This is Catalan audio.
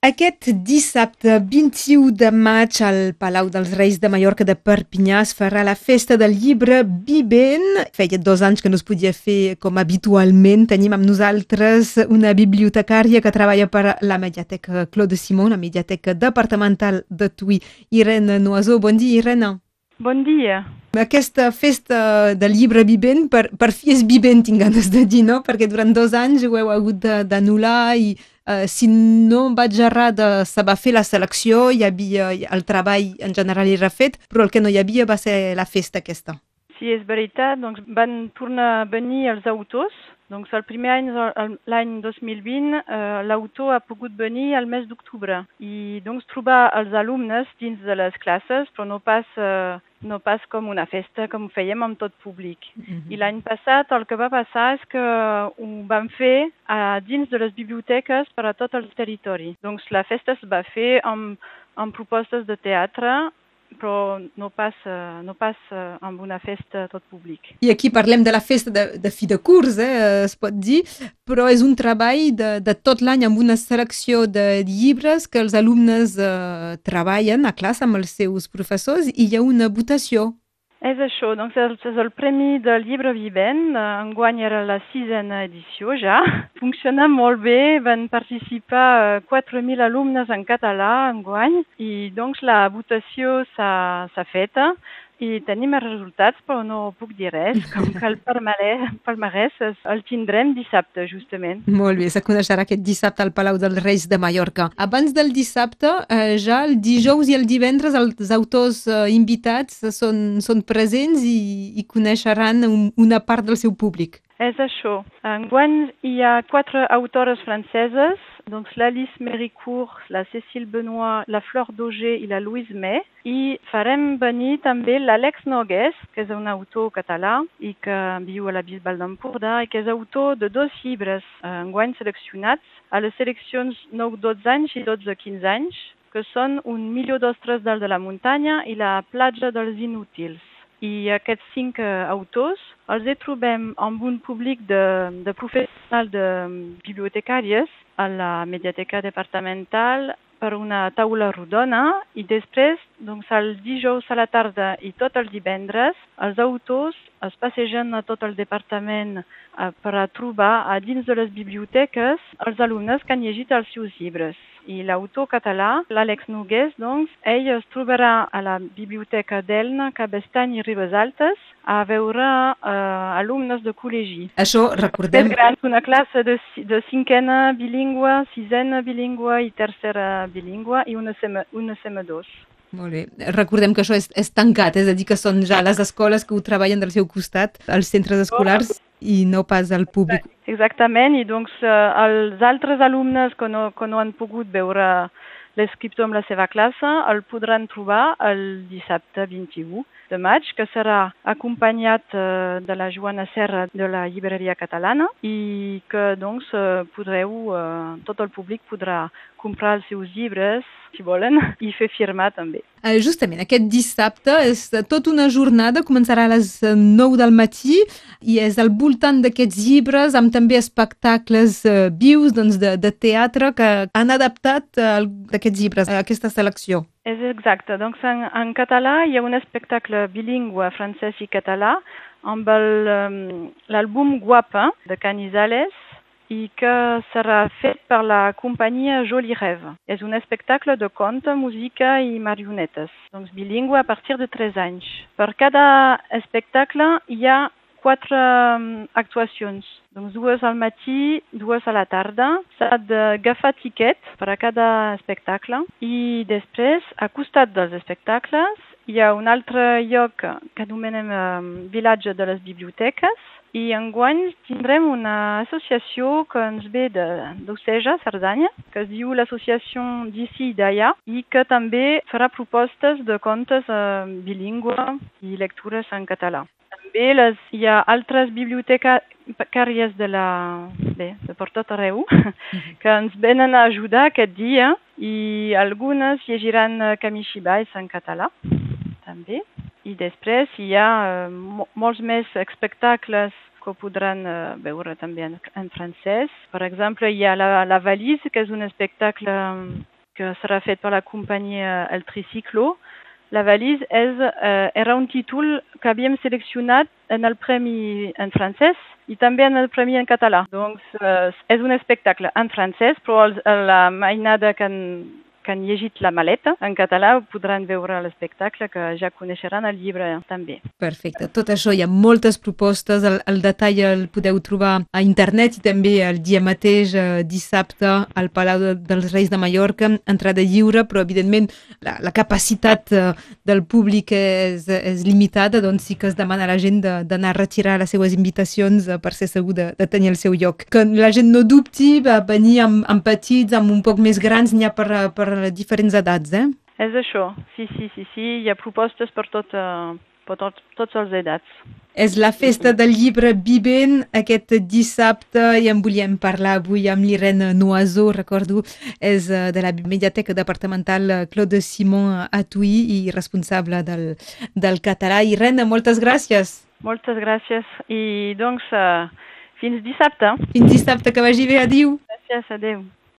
Aquest dissabte 21 de maig al Palau dels Reis de Mallorca de Perpinyà es farà la festa del llibre Vivent. Feia dos anys que no es podia fer com habitualment. Tenim amb nosaltres una bibliotecària que treballa per la Mediateca Claude Simon, la Mediateca Departamental de Tui. Irene Noisó, bon dia, Irene. Bon dia. Aquesta festa del llibre vivent, per, per fi és vivent, tinc ganes de dir, no? Perquè durant dos anys ho heu hagut d'anul·lar i Uh, si no vaig errada, se va fer la selecció, hi havia el treball en general era fet, però el que no hi havia va ser la festa aquesta. Sí, és veritat, doncs van tornar a venir els autors, doncs el primer any, l'any 2020, eh, l'autor ha pogut venir al mes d'octubre i doncs trobar els alumnes dins de les classes, però no pas eh, no pas com una festa com ho fèiem amb tot públic. Mm -hmm. I l'any passat el que va passar és que ho vam fer a dins de les biblioteques per a tot el territori. Doncs la festa es va fer amb, amb propostes de teatre però no pas, no pas amb una festa tot públic. I aquí parlem de la festa de, de fi de curs, eh, es pot dir, però és un treball de, de tot l'any amb una selecció de llibres que els alumnes eh, treballen a classe amb els seus professors i hi ha una votació. És això, doncs és el Premi del Llibre Vivent, enguany era la sisena edició ja. Funciona molt bé, van participar 4.000 eh, alumnes en català enguany i doncs la votació s'ha feta i tenim els resultats, però no puc dir res, com que el palmarès el tindrem dissabte, justament. Molt bé, se coneixerà aquest dissabte al Palau dels Reis de Mallorca. Abans del dissabte, eh, ja el dijous i el divendres els autors eh, invitats són, són presents i, i coneixeran un, una part del seu públic. És això. Enguany hi ha quatre autores franceses, doncs l'Alice Méricourt, la Cécile Benoît, la Fleur d'Auger i la Louise May, i farem venir també l'Àlex Nogués, que és un autor català i que viu a la Bisbal d'Empordà i que és autor de dos llibres eh, enguany seleccionats a les seleccions 9-12 anys i 12-15 anys, que són Un milió d'ostres dalt de la muntanya i La platja dels inútils. I aquests cinc uh, autors els hi trobem amb un públic de, de professionals de bibliotecàries a la Mediateca Departamental per una taula rodona i després, doncs, el dijous a la tarda i tot el divendres, els autors passegen a tot el departament eh, per a trobar a dins de les biblioteques els alumnes que han llegit els seus llibres. I l'autor català, l'Àlex Nogués, doncs, ell es trobarà a la Biblioteca d'Elna, Cabestany i Ribes Altes, a veure eh, alumnes de col·legi. Això recordem... És gran, una classe de, de cinquena bilingüe, sisena bilingüe i tercera bilingüe i una, CM, una CM2. Molt bé. Recordem que això és, és tancat, és a dir, que són ja les escoles que ho treballen del seu costat, els centres escolars, i no pas al públic. Exactament, i doncs eh, els altres alumnes que no, que no han pogut veure l'escriptor amb la seva classe el podran trobar el dissabte 21 de maig, que serà acompanyat eh, de la Joana Serra de la llibreria catalana i que doncs eh, podreu, eh, tot el públic podrà comprar els seus llibres, si volen, i fer firmar també. Eh, justament, aquest dissabte és tota una jornada, començarà a les 9 del matí i és al voltant d'aquests llibres amb també espectacles eh, vius doncs, de, de teatre que han adaptat eh, d'aquests llibres a aquesta selecció. És exacte. Doncs en, en català hi ha un espectacle bilingüe francès i català amb l'àlbum Guapa de Canizales i que serà fet per la companyia Joli Rêve. És un espectacle de conte, música i marionetes, doncs bilingüe a partir de 3 anys. Per cada espectacle hi ha quatre um, actuacions, doncs dues al matí, dues a la tarda. S'ha d'agafar tiquet per a cada espectacle i després, a costat dels espectacles, hi ha un altre lloc que anomenem um, vilatge de les biblioteques i enguany tindrem una associació que ens ve d'Oceja, Cerdanya, que es diu l'Associació d'ici i d'allà i que també farà propostes de contes eh, bilingües i lectures en català. També les, hi ha altres bibliotecàries de, la, bé, de per tot arreu que ens venen a ajudar aquest dia i algunes llegiran Kamishibai en català també. I després hi ha eh, molts més espectacles que podran uh, veure també en, en francès. Per exemple, hi ha la, la Valise, que és un espectacle que serà fet per la companyia El Triciclo. La Valise és, uh, era un títol que havíem seleccionat en el premi en francès i també en el premi en català. Doncs uh, és un espectacle en francès, però la mainada que que han llegit La maleta en català podran veure l'espectacle que ja coneixeran el llibre també. Perfecte. Tot això hi ha moltes propostes, el, el detall el podeu trobar a internet i també el dia mateix, eh, dissabte, al Palau de, dels Reis de Mallorca, entrada lliure, però evidentment la, la capacitat eh, del públic és, és limitada, doncs sí que es demana a la gent d'anar a retirar les seues invitacions eh, per ser segur de, de tenir el seu lloc. Que la gent no dubti, va venir amb, amb petits, amb un poc més grans, n'hi ha per, per diferents edats, eh? És això, sí, sí, sí, sí. Hi ha propostes per, tot, uh, per tot, tots els edats. És la festa del llibre Biben aquest dissabte i en volíem parlar avui amb l'Irene Noisot, recordo, és eh, de la Mediateca Departamental Claude Simon a Tui i responsable del, del català. Irene, moltes gràcies. Moltes gràcies i doncs uh, fins dissabte. Fins dissabte, que vagi bé, adiu. Gràcies, adeu.